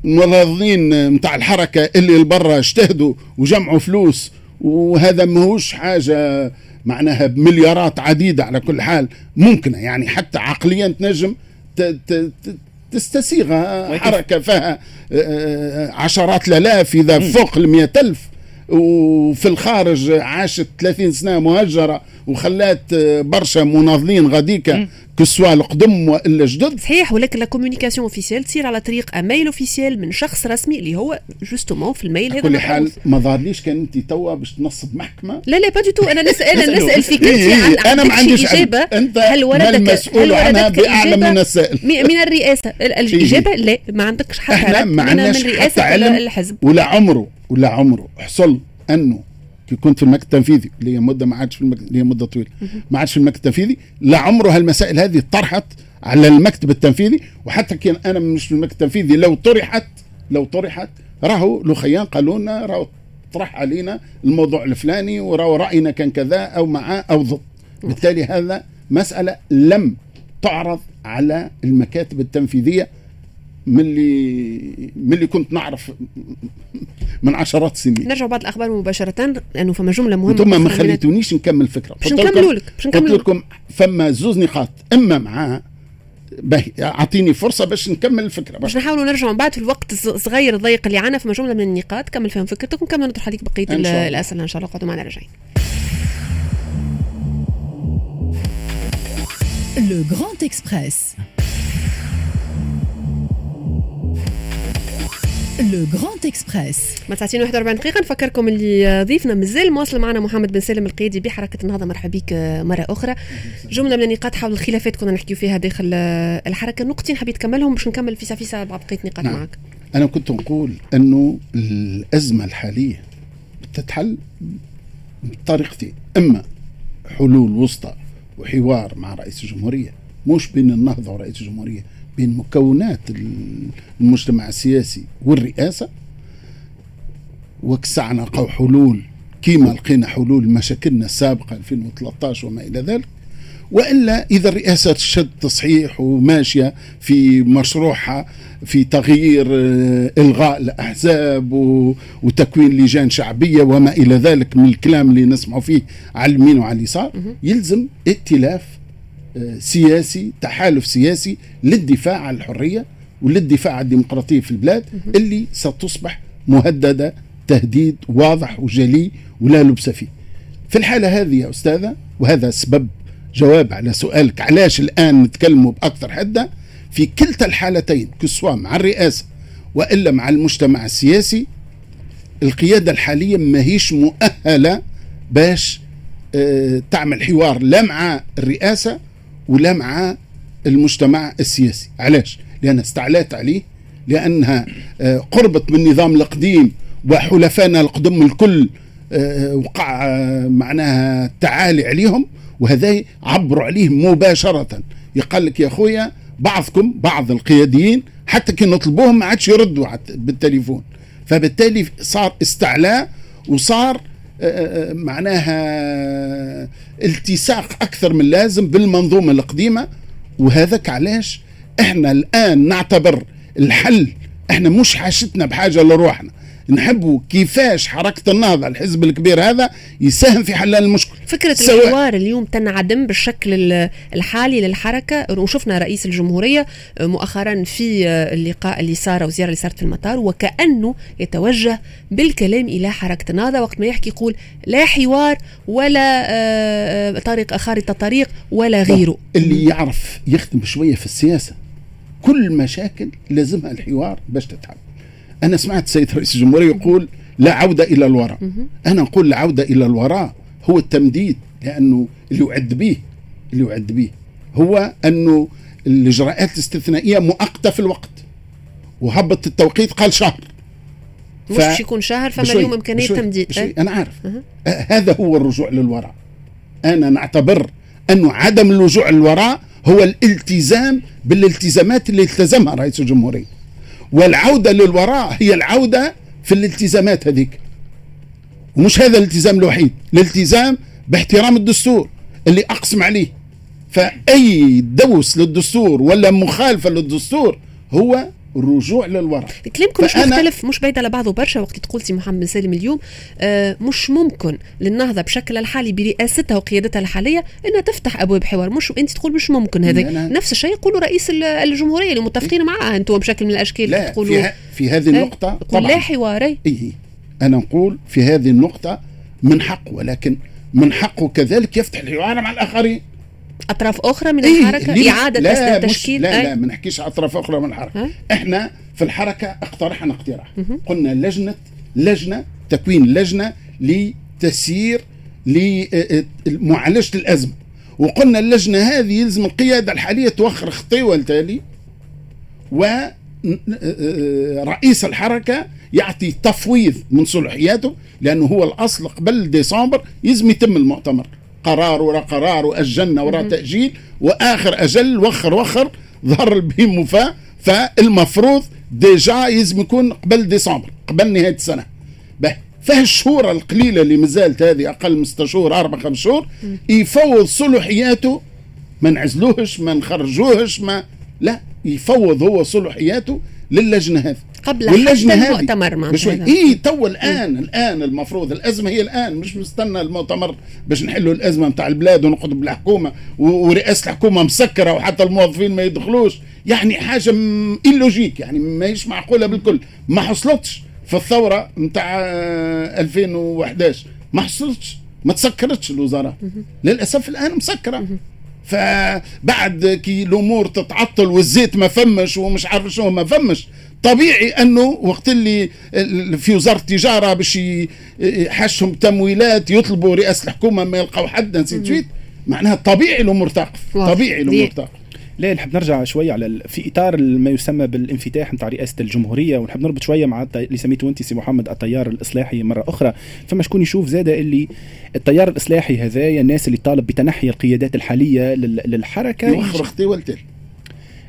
المناضلين نتاع الحركة اللي لبرا اجتهدوا وجمعوا فلوس وهذا ماهوش حاجة معناها بمليارات عديدة على كل حال ممكنة يعني حتى عقليا تنجم ت- ت- ت- تستسيغها؟ حركة فيها آه، عشرات الآلاف إذا فوق المئة ألف وفي الخارج عاشت 30 سنة مهجرة وخلات آه، برشا مناضلين غاديكا كسوا القدم وإلا جدد. صحيح ولكن لا كوميونيكاسيون اوفيسيال تصير على طريق email officiel من شخص رسمي اللي هو justement في ال mail هذا. كل حال. ما ظهرليش كان أنت توا باش تنصب محكمة؟ لا لا pas du tout أنا نسال أنا. نسأل فيك إيه انت إيه أنا ما عنديش. إجابة؟ أنت هل وردك المسؤول هل عنها إجابة؟ من السائل. من الرئاسة. ال- الإجابة لا ما عندكش حتى إحنا ما من- عندناش حتى علم الحزب. ولا عمره. ولا عمره حصل أنه كي كنت في المكتب التنفيذي اللي هي مدة ما عادش في المكتب اللي هي مدة طويلة. ما عادش في المكتب التنفيذي. لا عمره هالمسائل هذه طرحت على المكتب التنفيذي. وحتى كان أنا مش في المكتب التنفيذي لو طرحت لو طرحت راهو لخيان قالوا لنا راهو طرح علينا الموضوع الفلاني وراهو رأينا كان كذا أو معاه أو ضد. بالتالي هذا مسألة لم تعرض على المكاتب التنفيذية من اللي من اللي كنت نعرف من عشرات السنين نرجع بعض الأخبار مباشرة لأنه فما جملة مهمة أنتم ما خليتونيش نكمل الفكرة. باش نكملوا لك باش نكملوا لك. لكم فما زوز نقاط إما مع باهي أعطيني فرصة باش نكمل الفكرة. باش نحاولوا نرجعوا من بعد في الوقت الص- الصغير الضيق اللي عنا فما جملة من النقاط كمل فيهم فكرتك ونكمل نطرح عليك بقية إن شاء الله. ال- الأسئلة إن شاء الله. قعدوا معنا راجعين. Le Grand Express. Le Grand Express. ما ساعتين 41 دقيقة. نفكركم اللي ضيفنا مازال مواصل معنا محمد بن سالم القيادي بحركة النهضة. مرحبا بك مرة أخرى. جملة من النقاط حول الخلافات كنا نحكيو فيها داخل الحركة. نقطتين حبيت تكملهم باش نكمل فيسا فيسا بعض بقية نقاط نعم. معك. أنا كنت نقول أنه الأزمة الحالية تتحل بطريقتين أما حلول وسطى وحوار مع رئيس الجمهورية مش بين النهضة ورئيس الجمهورية. بين مكونات المجتمع السياسي والرئاسة. وكسعنا نلقاو حلول كيما لقينا حلول مشاكلنا السابقة 2013 وما إلى ذلك. وإلا إذا الرئاسة تشد تصحيح وماشية في مشروعها في تغيير آه، إلغاء الأحزاب وتكوين لجان شعبية وما إلى ذلك من الكلام اللي نسمعه فيه على اليمين وعلى اليسار. يلزم ائتلاف سياسي تحالف سياسي للدفاع عن الحرية وللدفاع عن الديمقراطية في البلاد اللي ستصبح مهددة تهديد واضح وجلي ولا لبس فيه. في الحالة هذه يا أستاذة وهذا سبب جواب على سؤالك علاش الآن نتكلموا بأكثر حدة في كلتا الحالتين كسوا مع الرئاسة وإلا مع المجتمع السياسي القيادة الحالية ماهيش مؤهلة باش آه، تعمل حوار لا مع الرئاسة ولا مع المجتمع السياسي. علاش؟ لانها استعلات عليه لأنها آه، قربت من النظام القديم وحلفائنا القدم الكل آه، وقع آه، معناها تعالي عليهم وهذا عبروا عليه مباشرة. يقال لك يا خويا بعضكم بعض القياديين حتى كي نطلبوهم ما عادش يردوا بالتليفون فبالتالي صار استعلاء وصار معناها التصاق أكثر من اللازم بالمنظومة القديمة. وهذاك علاش إحنا الآن نعتبر الحل إحنا مش حاجتنا بحاجة لروحنا. نحبوا كيفاش حركة النهضة الحزب الكبير هذا يساهم في حل المشكل. فكرة سواء- الحوار اليوم تنعدم بالشكل ال- الحالي للحركة. وشفنا رئيس الجمهورية مؤخرا في اللقاء اللي صار وزيارة اللي صارت في المطار وكأنه يتوجه بالكلام إلى حركة النهضة. وقت ما يحكي يقول لا حوار ولا آه، آه، طريق خارطة طريق ولا غيره. اللي يعرف يخدم شوية في السياسة كل مشاكل لازمها الحوار باش تتحل. أنا سمعت السيد رئيس الجمهورية يقول لا عودة إلى الوراء. أنا نقول لا عودة إلى الوراء هو التمديد لأنه اللي يعد به اللي يعد به هو انه الإجراءات الاستثنائية مؤقتة في الوقت. وهبط التوقيت قال شهر. مش ف- يكون شهر فما بشوي- اليوم إمكانية بشوي- تمديد؟ بشوي. أه؟ أنا عارف. آه، هذا هو الرجوع للوراء. أنا نعتبر انه عدم اللجوء للوراء هو الالتزام بالالتزامات اللي التزمها رئيس الجمهورية. والعودة للوراء هي العودة في الالتزامات هذيك. ومش هذا الالتزام الوحيد الالتزام باحترام الدستور اللي أقسم عليه. فأي دوس للدستور ولا مخالفة للدستور هو الرجوع للوراء كلامكم مش مختلف مش بعيد على بعضه برشا وقت تقول سي محمد سالم اليوم آه مش ممكن للنهضة بشكلها الحالي برئاستها وقيادتها الحالية إنها تفتح أبواب حوار. مش أنت تقول مش ممكن هذا. نفس الشيء يقولوا رئيس ال- الجمهورية اللي متفقين معاه أنتم بشكل من الأشكال لا تقولوا في, ه- في هذه إيه، النقطة لا طبعا. حواري. إيه. أنا نقول في هذه النقطة من حقه ولكن من حقه كذلك يفتح الحوار مع الآخرين. أطراف أخرى من إيه، الحركة؟ إعادة لا أسئلة مش تشكيل لا أي. لا ما نحكيش على أطراف أخرى من الحركة ها؟ إحنا في الحركة اقترحنا اقتراح قلنا لجنة لجنة تكوين لجنة لتسيير لمعالجة الأزمة وقلنا اللجنة هذه يلزم القيادة الحالية توخر خطيوة التالي ورئيس الحركة يعطي تفويض من صلاحياته لأنه هو الأصل قبل ديسمبر يلزم يتم المؤتمر قرار ورا قرار وأجلنا ورا تأجيل وآخر أجل وخر وخر ظهر به مفاة فالمفروض ديجا يلزم يكون قبل ديسمبر قبل نهاية السنة. به فهالشهور القليلة اللي مازالت هذه أقل من شهور أربع خمس شهور يفوض صلاحياته ما نعزلوهش ما نخرجوهش ما لا يفوض هو صلاحياته للجنة هذه. قبل حتى المؤتمر هذا. اي تو الآن الآن المفروض الأزمة هي الآن. مش مستنى المؤتمر باش نحلوا الأزمة نتاع البلاد ونقعدوا بالحكومة ورئاسه الحكومة مسكرة وحتى الموظفين ما يدخلوش. يعني حاجة logique يعني ماهيش معقولة بالكل. ما حصلتش في الثورة نتاع 2011 ما حصلتش. ما تسكرتش الوزارة. للأسف الآن مسكرة. فبعد كي الأمور تتعطل والزيت ما فمش ومش عارف شنو ما فمش طبيعي أنه وقت اللي في وزارة التجارة باش يحشهم تمويلات يطلبوا رئاسة الحكومة ما يلقاو حد نسيت معناها طبيعي الأمور توقف واضح. طبيعي الأمور توقف لا نحب نرجع شوية على في إطار ما يسمى بالانفتاح نتاع رئاسة الجمهورية ونحب نربط شوية مع اللي سميته أنت سي محمد التيار الإصلاحي مرة أخرى. فما شكون يشوف زاده اللي التيار الإصلاحي هذايا الناس اللي طالب بتنحي القيادات الحالية لل- للحركة؟ يوخر أختي والتالي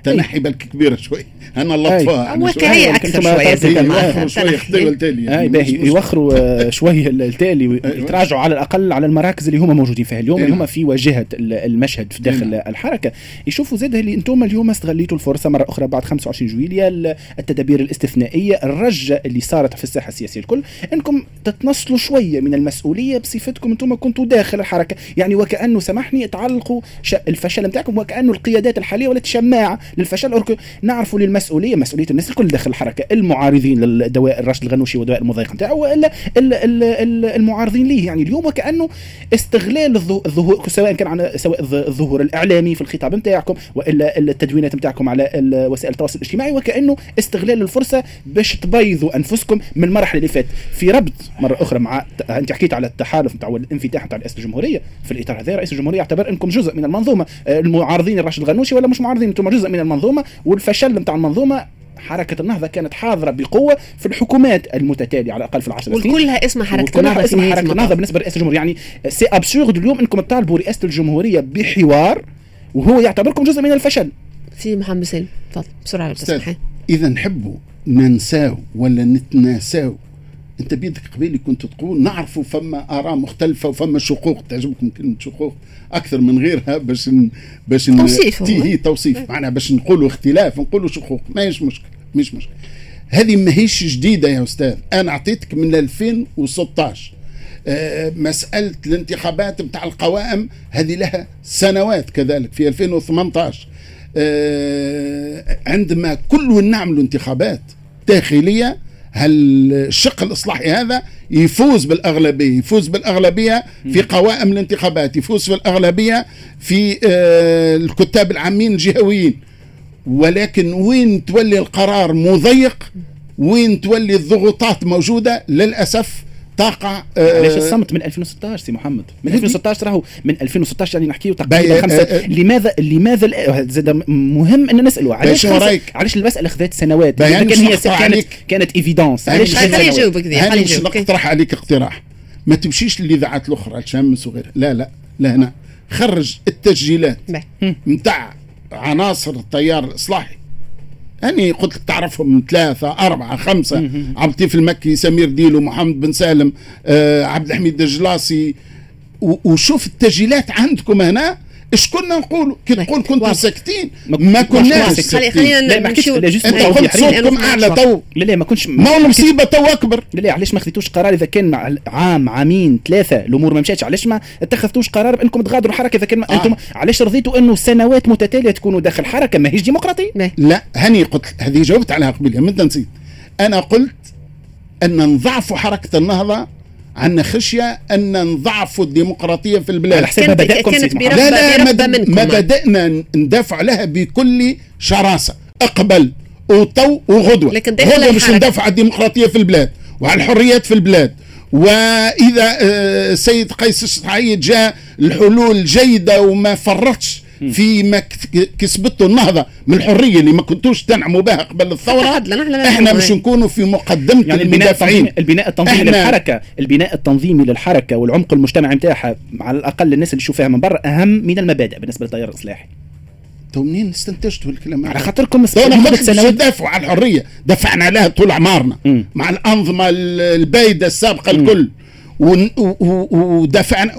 تنحي بالك كبيرة شوي. أنا لطفها أنا هو شوي. كراهية أيوة، أكثر كنت ما شوية قصدي زي كان ما يوخروا شوي أختي والتالي أي مش- باهي يوخروا آه، شوية التالي ويتراجعوا على الأقل على المراكز اللي هما موجودين فيها. اليوم اللي نعم. هما في واجهة ال- المشهد في داخل إيه الحركة. يشوفوا زاد اللي أنتم اليوم استغليتوا الفرصة مرة أخرى بعد 25 جويليا ال- التدابير الاستثنائية الرجة اللي صارت في الساحة السياسية الكل. إنكم تتنصلوا شوية من المسؤولية بصفتكم أنتم كنتوا داخل الحركة. يعني وكأنه سامحني تعلقوا ش- الفشل نتاعكم وكأنه القيادات الحالية ولات شماعه للفشل. أرك- نعرفوا للمسؤولية مسؤولية الناس الكل داخل الحركة المعارضين للدواء راشد الغنوشي والدواء المضايق نتاعه وإلا ال- ال- ال- المعارضين ليه. يعني اليوم وكأنه استغلال الظهو- الظهور سواء كان على سواء الظ- الظهور الإعلامي في الخطاب نتاعكم وإلا التدوينات نتاعكم على وسائل التواصل الاجتماعي وكأنه استغلال الفرصة باش تبيضوا أنفسكم من المرحلة اللي فاتت. في ربط مرة أخرى مع أنت حكيت على التحالف نتاع الانفتاح نتاع رئاسه الجمهورية في الإطار هذا. رئيس الجمهورية يعتبر إنكم جزء من المنظومة. المعارضين الراشد الغنوشي ولا مش معارضين؟ أنتم جزء من المنظومة والفشل نتاع المنظومة حركة النهضة كانت حاضرة بقوة في الحكومات المتتالية على الأقل في العشر سنين. والكلها اسمها وكلها النهضة في اسمها المطاف. النهضة بالنسبة لرئاسه الجمهوريه يعني c'est absurde اليوم إنكم تطالبوا رئاسة الجمهورية بحوار وهو يعتبركم جزء من الفشل. سي محمد سالم تفضل بسرعة لو أستاذ، تسمح إذا نحبوا ننساو ولا نتناساو انت بيدك قبيلي كنت تقول نعرفوا فما آراء مختلفة وفما شقوق تعجبكم كلمه شقوق أكثر من غيرها باش ن... باش ن... توصيف هي توصيف. معناها باش نقولوا اختلاف نقولوا شقوق. ماهيش مشكله مش مشكله هذه ماهيش جديدة يا أستاذ. أنا أعطيتك من 2016 آه، مسألة الانتخابات بتاع القوائم هذه لها سنوات كذلك في 2018 آه، عندما كل نعمل انتخابات داخلية هل الشق الإصلاحي هذا يفوز بالأغلبية يفوز بالأغلبية في قوائم الانتخابات يفوز في الأغلبية في آه، الكتاب العامين الجهويين. ولكن وين تولي القرار مضيق؟ وين تولي الضغوطات موجودة؟ للأسف آه، علاش الصمت من 2016 سي محمد؟ من هذه- 2016 راهو من 2016 يعني نحكيو تقريبا آه، خمسة. آه. لماذا لماذا زاد مهم إن نسالوا علاش؟ علاش المسألة خذت سنوات؟ أنا كان هي كانت. كانت évidence أنا علاش خليه مش يجاوبك نقترح عليك اقتراح؟ ما تمشيش للإذاعات الأخرى الشمس وغيرها لا لا لا هنا. خرج التسجيلات. نتاع عناصر التيار الإصلاحي. أني قلت لك تعرفهم ثلاثة أربعة خمسة. عبد اللطيف المكي سمير ديلو محمد بن سالم آه عبد الحميد الجلاصي و- وشوف التسجيلات عندكم هنا إيش كنا نقولوا كي تقول كنتوا. ساكتين. ما- ما كناش خلينا ما نمشيو- انت. قلت صوتكم أعلى. تو. لا لا ما كنتش ما هو المصيبه تو أكبر. لا لا علاش ما خذيتوش قرار إذا كان عام عامين ثلاثة الأمور ما مشاتش. علاش ما اتخذتوش قرار بأنكم تغادروا الحركة إذا كان ما آه. أنتم علاش رضيتوا إنه سنوات متتالية تكونوا داخل حركة؟ ماهيش ديمقراطيه باهي. لا. هني قلت هذه جاوبت عليها قبل ما نسيت. أنا قلت أن نضعفوا حركة النهضة عندنا خشية أن نضعفوا الديمقراطية في البلاد على حساب كانت-. برغبة- لا لا ما, برغبة منكم. ما بدأنا ندافع لها بكل شراسة أقبل وطو وغدوة لكن غدوة باش. ندافع على الديمقراطية في البلاد وعلى الحريات في البلاد وإذا آه، السيد قيس السعيد جاء الحلول جيدة وما فرطش في ما كسبته النهضة من الحرية اللي ما كنتوش تنعموا بها قبل لا إحنا باش هاي. نكونوا في مقدمة يعني البناء المدافعين. البناء التنظيمي للحركه البناء التنظيمي للحركة والعمق المجتمعي نتاعها على الأقل الناس اللي تشوفها من برا أهم من المبادئ بالنسبة للتيار الاصلاحي تو منين استنتجتوا الكلام؟ على؟ خاطركم سنوات ندافعوا على الحرية. دفعنا عليها طول عمارنا. مع الأنظمة ال- البايدة السابقة الكل. ودفعنا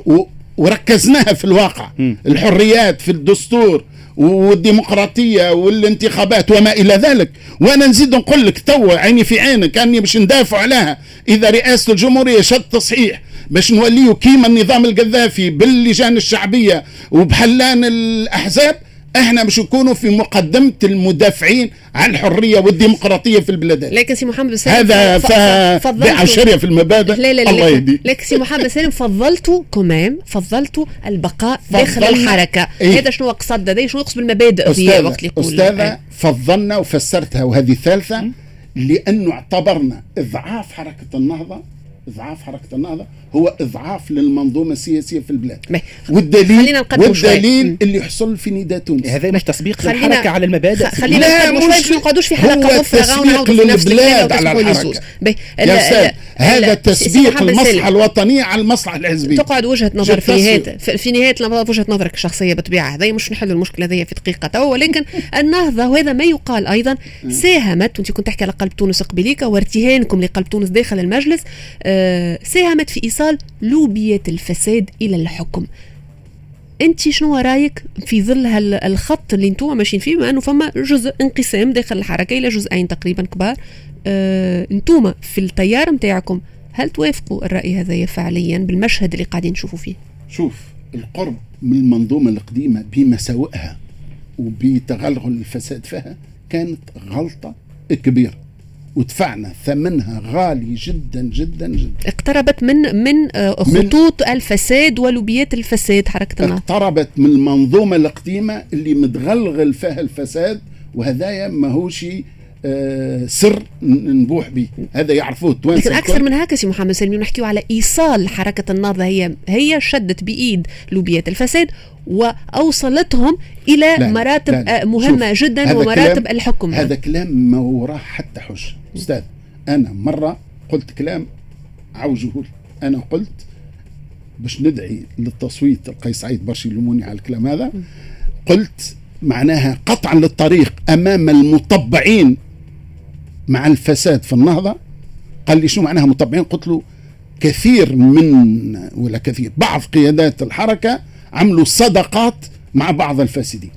وركزناها في الواقع. مم. الحريات في الدستور والديمقراطية والانتخابات وما إلى ذلك. وأنا نزيد نقول لك توا عيني في عينك اني باش ندافع عليها. إذا رئاسة الجمهورية شد تصحيح باش نوليو كيما النظام القذافي باللجان الشعبية وبحلان الأحزاب إحنا باش نكونوا في مقدمة المدافعين عن الحرية والديمقراطية في البلاد. لكن سي محمد سالم هذا ف- ف ف- بيع فضلتوا- شريه في المبادئ. لا لا لا الله لكن- يهديك. لكن سي محمد سالم فضلتوا كمان فضلتوا البقاء داخل الحركة. إيه؟ هذا شنو قصد هذا شنو يقصد بالمبادئ هي وقت اللي يقول. أستاذة إيه. فضلنا وفسرتها. وهذه الثالثة لأنه اعتبرنا إضعاف حركة النهضة إضعاف حركة النهضة هو إضعاف للمنظومة السياسية في البلاد. والدليل خلينا شوي. والدليل مم. اللي يحصل في نداء تونس هذا مش تسبيق خلينا- الحركه على المبادئ خلينا شوي مش- نقعدوش في حلقة أخرى التسبيق ونعاودوا في نفس الكلام للبلاد على. باهي. يا هذا تسبيق سالم. الوطنية على المصلحة الحزبية تقعد وجهة نظر في نهايه. في نهاية في وجهة نظرك الشخصية بالطبيعة هذا مش نحل المشكلة هذه في دقيقة تو ولكن النهضة وهذا ما يقال أيضا ساهمت وأنت كنت تحكي على قلب تونس قبليك وارتهانكم لقلب تونس داخل المجلس آه ساهمت في إيصال لوبيات الفساد إلى الحكم. أنت شنو رأيك في ظل هال- الخط اللي أنتم ماشيين فيه؟ بما أنه فما جزء انقسام داخل الحركة إلى جزئين تقريبا كبار. آه أنتم في التيار نتاعكم هل توافقوا الرأي هذا فعليا بالمشهد اللي قاعدين نشوفوا فيه؟ شوف القرب من المنظومة القديمة بمساوئها وبتغلغل الفساد فيها كانت غلطة كبيرة. ودفعنا ثمنها غالي جدا جدا جدا. اقتربت من من آه، خطوط الفساد ولوبيات الفساد النهضة. اقتربت من المنظومة القديمة اللي متغلغل فيها الفساد وهذايا ماهوش سر ن- نبوح به هذا يعرفوه التوانسة لكن أكثر. من هكا سي محمد سلمي نحكيو على إيصال حركة النهضة هي هي شدت بإيد لوبيات الفساد وأوصلتهم إلى لا، مراتب لا، لا. آه، مهمة جدا ومراتب الحكم هذا كلام ما وراه حتى حجة أستاذ أنا مرة قلت كلام عوجه. أنا قلت باش ندعي للتصويت القيس سعيد برشي يلوموني على الكلام هذا قلت معناها قطعا للطريق أمام المطبعين مع الفساد في النهضة قال لي شنو معناها مطبعين؟ قلت له كثير من ولا كثير بعض قيادات الحركة عملوا صدقات مع بعض الفاسدين.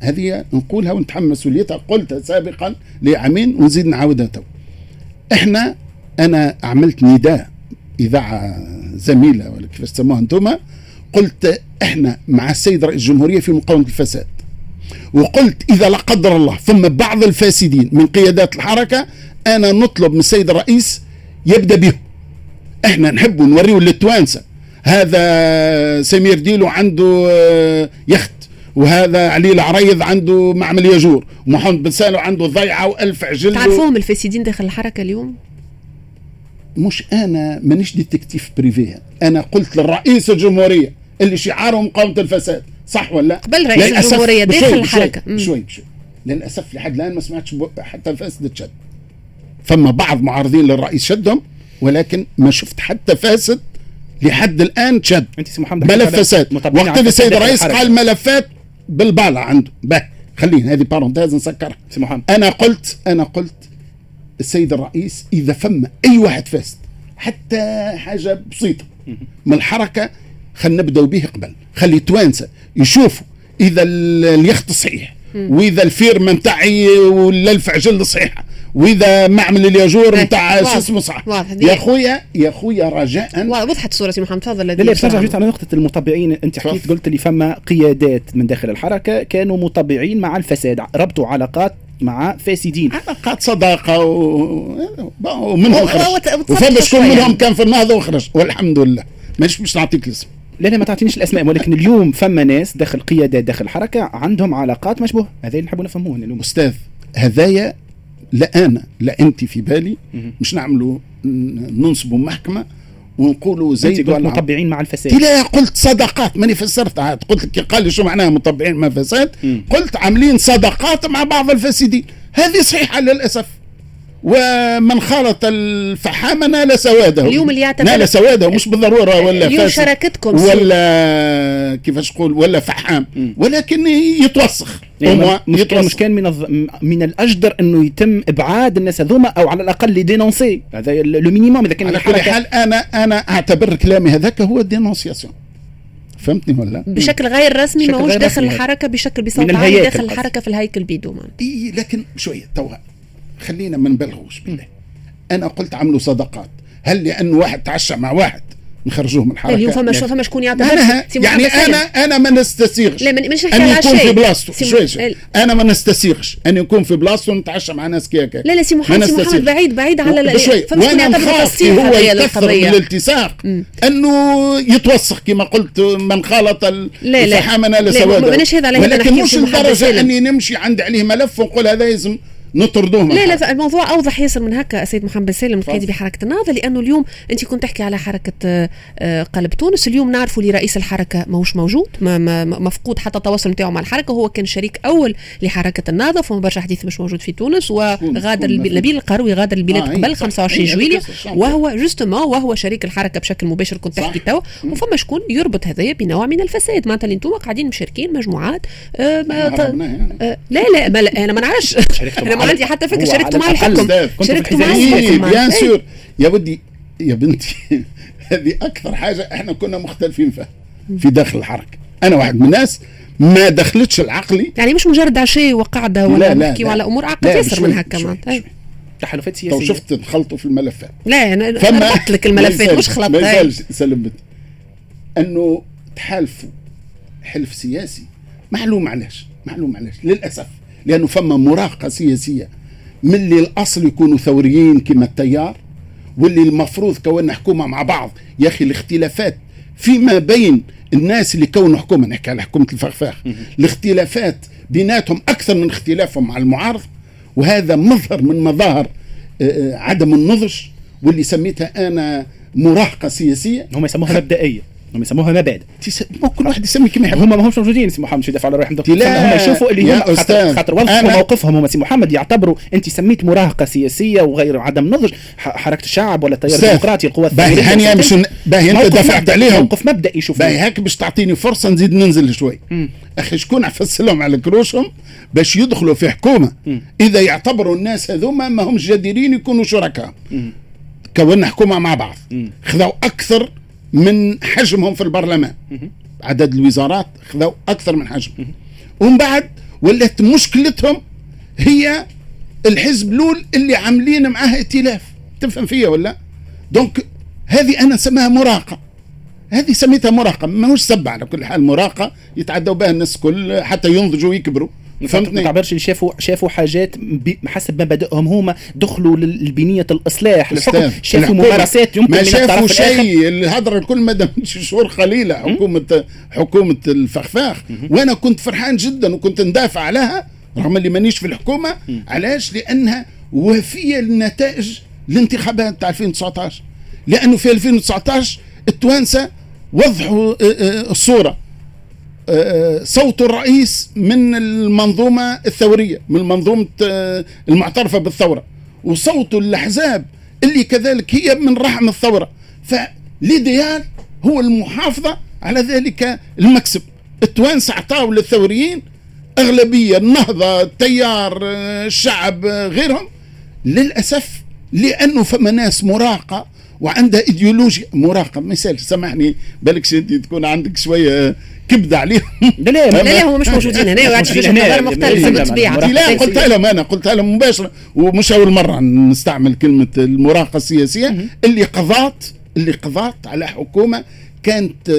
هذه نقولها ونتحمل مسؤوليتها قلتها سابقا لعامين ونزيد نعاودها تو. إحنا أنا عملت نداء إذاعة زميلة ولا كيفاش تسموها أنتم قلت إحنا مع السيد رئيس الجمهورية في مقاومة الفساد. وقلت إذا لا قدر الله ثم بعض الفاسدين من قيادات الحركة أنا نطلب من السيد الرئيس يبدأ بهم. إحنا نحب نوريه للتوانسة. هذا سمير ديلو عنده آه، يخت وهذا علي العريض عنده معمل يجور ومحمد بن سالم عنده ضيعة وألف عجل. تعرفوهم الفاسدين داخل الحركة اليوم؟ مش أنا مانيش détective privé أنا قلت للرئيس الجمهورية اللي شعاره مقاومه الفساد. صح ولا قبل رئيس للأسف الجمهورية داخل بشوي- الحركة. مم. بشوي بشوي. للأسف لحد الآن ما سمعتش حتى فاسد تشد فما بعض معارضين للرئيس شدهم ولكن ما شفت حتى فاسد لحد الآن شد. أنت سي محمد ملف حكيت على فساد. متابعين وقت اللي السيد الرئيس. قال ملفات بالبالة عنده. به خلينا هذه parenthèse نسكرها. سي محمد. أنا قلت أنا قلت السيد الرئيس إذا فما أي واحد فاسد حتى حاجة بسيطة. من الحركة خلينا نبداو به قبل. خلي التوانسه يشوفوا إذا ال- اليخت صحيح وإذا ال ferme نتاعي ولا الفيرما صحيحة وإذا معمل الياجور إيه، نتاع واضح. شو اسمه صح. يا خويا يا خويا رجاء. وضحت الصورة سي محمد تفضل لا نرجع جيت على نقطة المطبعين أنت حكيت. قلت لي فما قيادات من داخل الحركة كانوا مطبعين مع الفساد ربطوا علاقات مع فاسدين. علاقات صداقة و... ومنهم خرج. وفما شكون. منهم كان في النهضه وخرج. والحمد لله. مش مش نعطيك الاسم. لا لا ما تعطينيش الأسماء ولكن اليوم فما ناس داخل قيادات داخل الحركة عندهم علاقات مشبوهة. هذا اللي نحبوا نفهموه اليوم. أستاذ هذايا لا أنا لا أنت في بالي. مش نعملوا ننصبوا محكمة ونقولوا زيد قلت ولا. مطبعين مع الفساد. لا قلت صداقات ماني فسرتها عاد قلت لك قال لي شو معناها مطبعين مع فساد قلت عاملين صداقات مع بعض الفاسدين. هذه صحيحة للأسف. ومن خالط الفحامة نال سواده اليوم اللي يعتبر- نال سواده مش بالضرورة ولا اليوم فاسد شراكتكم ولا كيفاش نقول ولا فحام ولكن يتوسخ يعني مش كان مش كان من. من الأجدر أنه يتم إبعاد الناس هذوما أو على الأقل les dénoncer هذا le minimum إذا كان على كل الحركة حال أنا أنا أعتبر كلامي هذاك هو dénonciation فهمتني ولا؟ بشكل غير رسمي ماهوش داخل. الحركة بشكل بصوت عالي الهياكل داخل. الحركه في الهيكل بيدو. إي لكن شوية توا خلينا ما نبالغوش بالله. أنا قلت عملوا صداقات هل لأن واحد تعشى مع واحد نخرجوه من الحركه اليوم فما شو فما شكون يعتبر سي يعني أنا. أنا ما نستسيغش. لا، مش نحكي أن على يكون. في بلاصته شوي شوي. أنا ما نستسيغش. أن يكون في بلاصته ونتعشى مع ناس كيكا لا لا سي محمد سي محمد بعيد بعيد على شكون وأنا نخاف هو يكثر من الالتصاق أنه يتوسخ كما قلت من خالط ال- لا، لا. الفحامه لا، نال ما- سواده ماناش هذا على هذا ولكن مش لدرجه. أني نمشي عندي عليه ملف ونقول هذا لازم نطردوه من لا. لا الموضوع أوضح ياسر من هكا سيد محمد سالم القيادي بحركة النهضه لأنه اليوم أنت كنت تحكي على حركة آه، آه، قلب تونس اليوم نعرفوا لرئيس الحركة ماهوش موجود ما ما مفقود حتى التواصل نتاعو مع الحركة هو كان شريك أول لحركة النهضه فما برشا حديث مش موجود في تونس وغادر نبيل القروي غادر البلاد آه، إيه، قبل صح. 25 إيه، جويلية وهو justement وهو شريك الحركة بشكل مباشر كنت. تحكي توا وفما شكون يربط هذايا بنوع من الفساد معناتها اللي أنتم قاعدين مشاركين مجموعات آه، ما- إحنا عرفناه يعني. آه، لا لا ما أنا ما نعرفش أنا عندي حتى فكرة شاركتوا على مع الأقل الحكم شاركتوا مع الحزام. إيه الحكم بيان إيه. sur يا ودي يا بنتي. هذه أكثر حاجة إحنا كنا مختلفين فيها. في داخل الحركة. أنا واحد من الناس ما دخلتش العقلي يعني مش مجرد عشاء وقعده ولا لا، لا، نحكي لا. على أمور. عقد لا، ياسر من هكا معناتها. تحالفات تو سياسيه شفت نخلطوا في الملفات. لا أنا فما لك الملفات مش خلطت ما هاي. يسالش سلم بنتي. أنه تحالفوا حلف سياسي معلوم علاش معلوم علاش للأسف. لأنه فما مراهقه سياسية. من اللي الأصل يكونوا ثوريين كما التيار واللي المفروض كون حكومة مع بعض. يا أخي الاختلافات فيما بين الناس اللي كونوا حكومة نحكي على حكومة الفخفاخ الاختلافات بيناتهم أكثر من اختلافهم مع المعارض وهذا مظهر من مظاهر آه، آه، عدم النضج واللي سميتها أنا مراهقة سياسية. هم يسموها مبدئية. هم يسموها مبادئ. كل واحد يسمي كما يحب هم ما همش موجودين سي محمد شو يدافع على روحهم لا، هم يشوفوا اللي هم خاطر, خاطر وظفوا موقفهم هم سي محمد يعتبروا أنت سميت مراهقة سياسية وغير عدم نضج حركة الشعب ولا التيار الديمقراطي القوى باهي الثورية. هاني مش باهي أنت مبدئي، عليهم. موقف مبدئي شوفوا. باهي هيك باش تعطيني فرصة نزيد ننزل شوي. أخي شكون عفس لهم على كروشهم باش يدخلوا في حكومة؟ إذا يعتبروا الناس هذوما ما همش جديرين يكونوا شركاء. كونا حكومة مع بعض. خذوا أكثر من حجمهم في البرلمان. عدد الوزارات خذوا أكثر من حجمهم ومن بعد ولات مشكلتهم هي الحزب الأول اللي عاملين معاه ائتلاف. تفهم فيا ولا؟ دونك هذه أنا نسميها مراهقه هذه سميتها مراهقه ماهوش سب على كل حال مراهقه يتعدوا بها الناس كل حتى ينضجوا ويكبروا. ما فهمتني؟ تعبرش اللي شافوا شافوا حاجات حسب مبادئهم هما دخلوا للبنيه الإصلاح الحكم شافوا ممارسات يمكن ما شافوا. شيء الهضره الكل مدى شهور قليله حكومه حكومة الفخفاخ. وأنا كنت فرحان جدا وكنت ندافع عليها رغم اللي مانيش في الحكومة. علاش؟ لأنها وفية لنتائج الانتخابات تاع 2019 لأنه في 2019 التوانسة وضحوا آه، آه، الصورة. صوت الرئيس من المنظومة الثورية من منظومة آه، المعترفة بالثورة. وصوت الأحزاب اللي كذلك هي من رحم الثورة. فالإيديال هو المحافظة على ذلك المكسب. التوانسة أعطاوا للثوريين أغلبية النهضة التيار آه، الشعب آه، غيرهم. للأسف لأنه فما ناس مراقة وعندها إيديولوجيا. مراقة مثال سامحني بالك انت تكون عندك شوية كبدة عليهم. لا لا لا لا هم مش موجودين هنا وعندك موجودين هنا. نظر مختلفه لا، لا، بالطبيعه لا، قلتها لهم أنا قلتها لهم مباشرة. ومش أول مرة نستعمل كلمة المراهقه السياسية. اللي قضات اللي قضات على حكومة كانت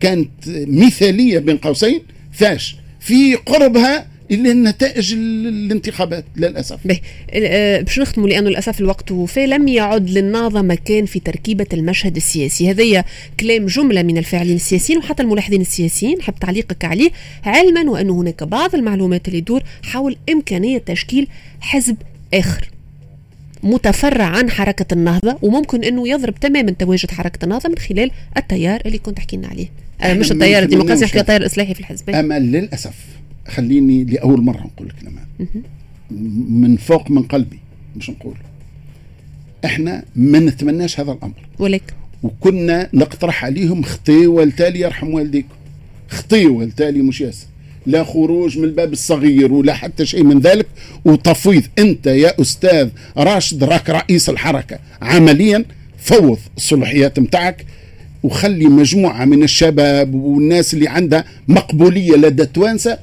كانت مثالية بين قوسين. فاش في قربها إلى نتائج ال- الانتخابات للأسف. به. آه، باش نختموا لأنه للأسف الوقت وفى لم يعد للنهضه مكان في تركيبة المشهد السياسي. هذايا كلام جملة من الفاعلين السياسيين وحتى الملاحظين السياسيين حب تعليقك عليه علما وأن هناك بعض المعلومات اللي تدور حول إمكانية تشكيل حزب آخر متفرع عن حركة النهضة وممكن أنه يضرب تماما تواجد حركة النهضة من خلال التيار اللي كنت حكينا عليه. آه مش التيار الديمقراطي نحكي التيار الإصلاحي في الحزب. أما للأسف. خليني لأول مرة نقول كلمه من فوق من قلبي مش نقول. إحنا ما نتمناش هذا الأمر. ولكن وكنا نقترح عليهم خطي والتالي يرحم والديكم خطي والتالي مش ياسر لا خروج من الباب الصغير ولا حتى شيء من ذلك. وتفويض أنت يا أستاذ راشد راك رئيس الحركة. عمليا فوض الصلاحيات متاعك وخلي مجموعة من الشباب والناس اللي عندها مقبولية لدى التوانسه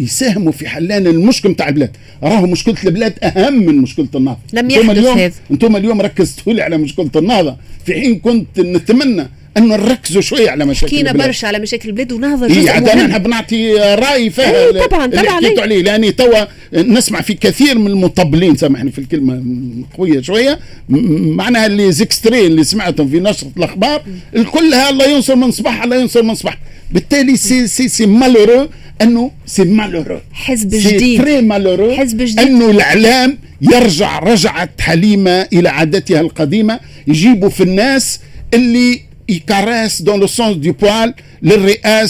يساهموا في حلان المشكل نتاع البلاد. راهو مشكلة البلاد أهم من مشكلة النهضة. لم يحدث اليوم هذا. أنتم اليوم ركزتوا لي على مشكلة النهضة. في حين كنت نتمنى ان نركزوا شوية على مشاكل حكينا البلاد. برشا على مشاكل البلاد ونهضة إيه جزء عاد أنا مهم نحب نعطي رأي فيها إيه طبعاً، اللي طبعاً عليه. لأني توا نسمع في كثير من المطبلين سامحني في الكلمة قويه شوية معناها اللي زيكستري اللي سمعتهم في نشرة الأخبار الكل ها الله ينصر من صباح الله ينصر من صباح بالتالي سي سي سي مالورو أنه سي مالورو حزب جديد تري مالورو حزب جديد. أنه الإعلام يرجع رجعة حليمة إلى عادتها القديمة يجيبوا في الناس اللي il caresse dans le sens du poil le réel,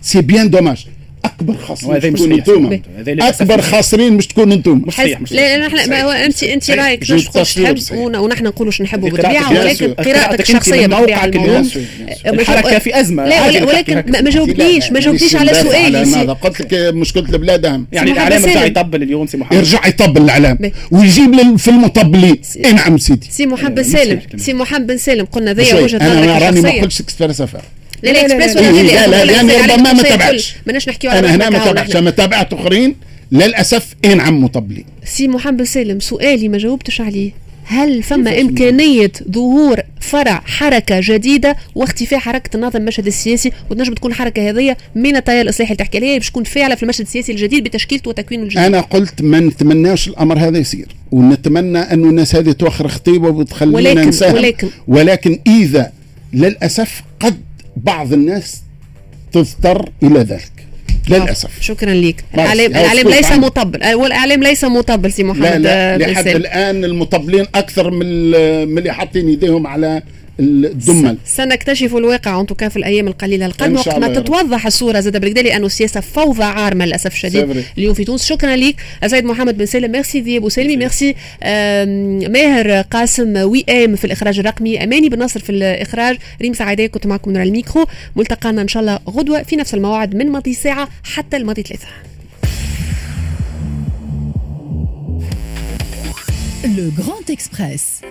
c'est bien dommage. أكبر خاسرين وهذا مش هذا للأسف أكبر. خاسرين مش تكونوا أنتم مش صحيح مش لا هو انت أنت. رأيك باش تحب ونحن نقولوا شو نحبوا بالطبيعه ولكن. قراءتك الشخصيه من بالطبيعه. اليوم. أه، الحركة في أزمة. لا ولكن ما جاوبتنيش ما جاوبتيش على سؤالي. هذا. قلت لك مشكلة البلاد اهم يعني الإعلام رجع. يطبل اليوم سي محمد. يرجع يطبل الإعلام. ويجيب لل- في المطبلين. اي نعم سيدي. سي محمد بن سالم. سي محمد بن سالم قلنا ذي. وجهة أنا نظرك راني ما قلتش اكسبريس افير لا لا لا، لا، اكسبريس لا، ولا لا، اللي لا، لا، أقول لك لأني عليك ربما ما تابعتش. ماناش نحكيو على أنا هنا ما تابعتش. اما تابعت أخرين للأسف اي نعم مطبلين سي محمد سالم سؤالي ما جاوبتش عليه. هل فما إمكانية ظهور فرع حركة جديدة واختفاء حركة النهضة من المشهد السياسي؟ وتنجم تكون الحركة هذه من التيار الإصلاحي اللي تحكي عليها باش تكون فاعلة في المشهد السياسي الجديد بتشكيلته وتكوينه الجديد. أنا قلت ما نتمناش الأمر هذا يصير ونتمنى انه الناس هذه توخر خطوة وتخلينا ولكن- ولكن- ولكن إذا للأسف قد بعض الناس تضطر إلى ذلك للأسف. شكرا لك سكوت ليس. مطبل آه، والإعلام ليس مطبل سي محمد لا لا آه، لحد الآن المطبلين أكثر من اللي حاطين إيديهم على الدمل. سنكتشف الواقع ان توكا في الأيام القليلة. القادمه وقت ما. تتوضح الصورة زاد بالكدا لأنه السياسة فوضى عارمة للأسف الشديد. اليوم في تونس شكرا لك. سيد محمد بن سالم ميرسي ذياب وسلمي ميرسي ماهر قاسم وي إم في الإخراج الرقمي. أماني بن نصر في الإخراج. ريم سعيدة كنت معكم من الميكرو. ملتقانا إن شاء الله غدوة في نفس الموعد من ماضي ساعة حتى الماضي ثلاثة. Le Grand Express.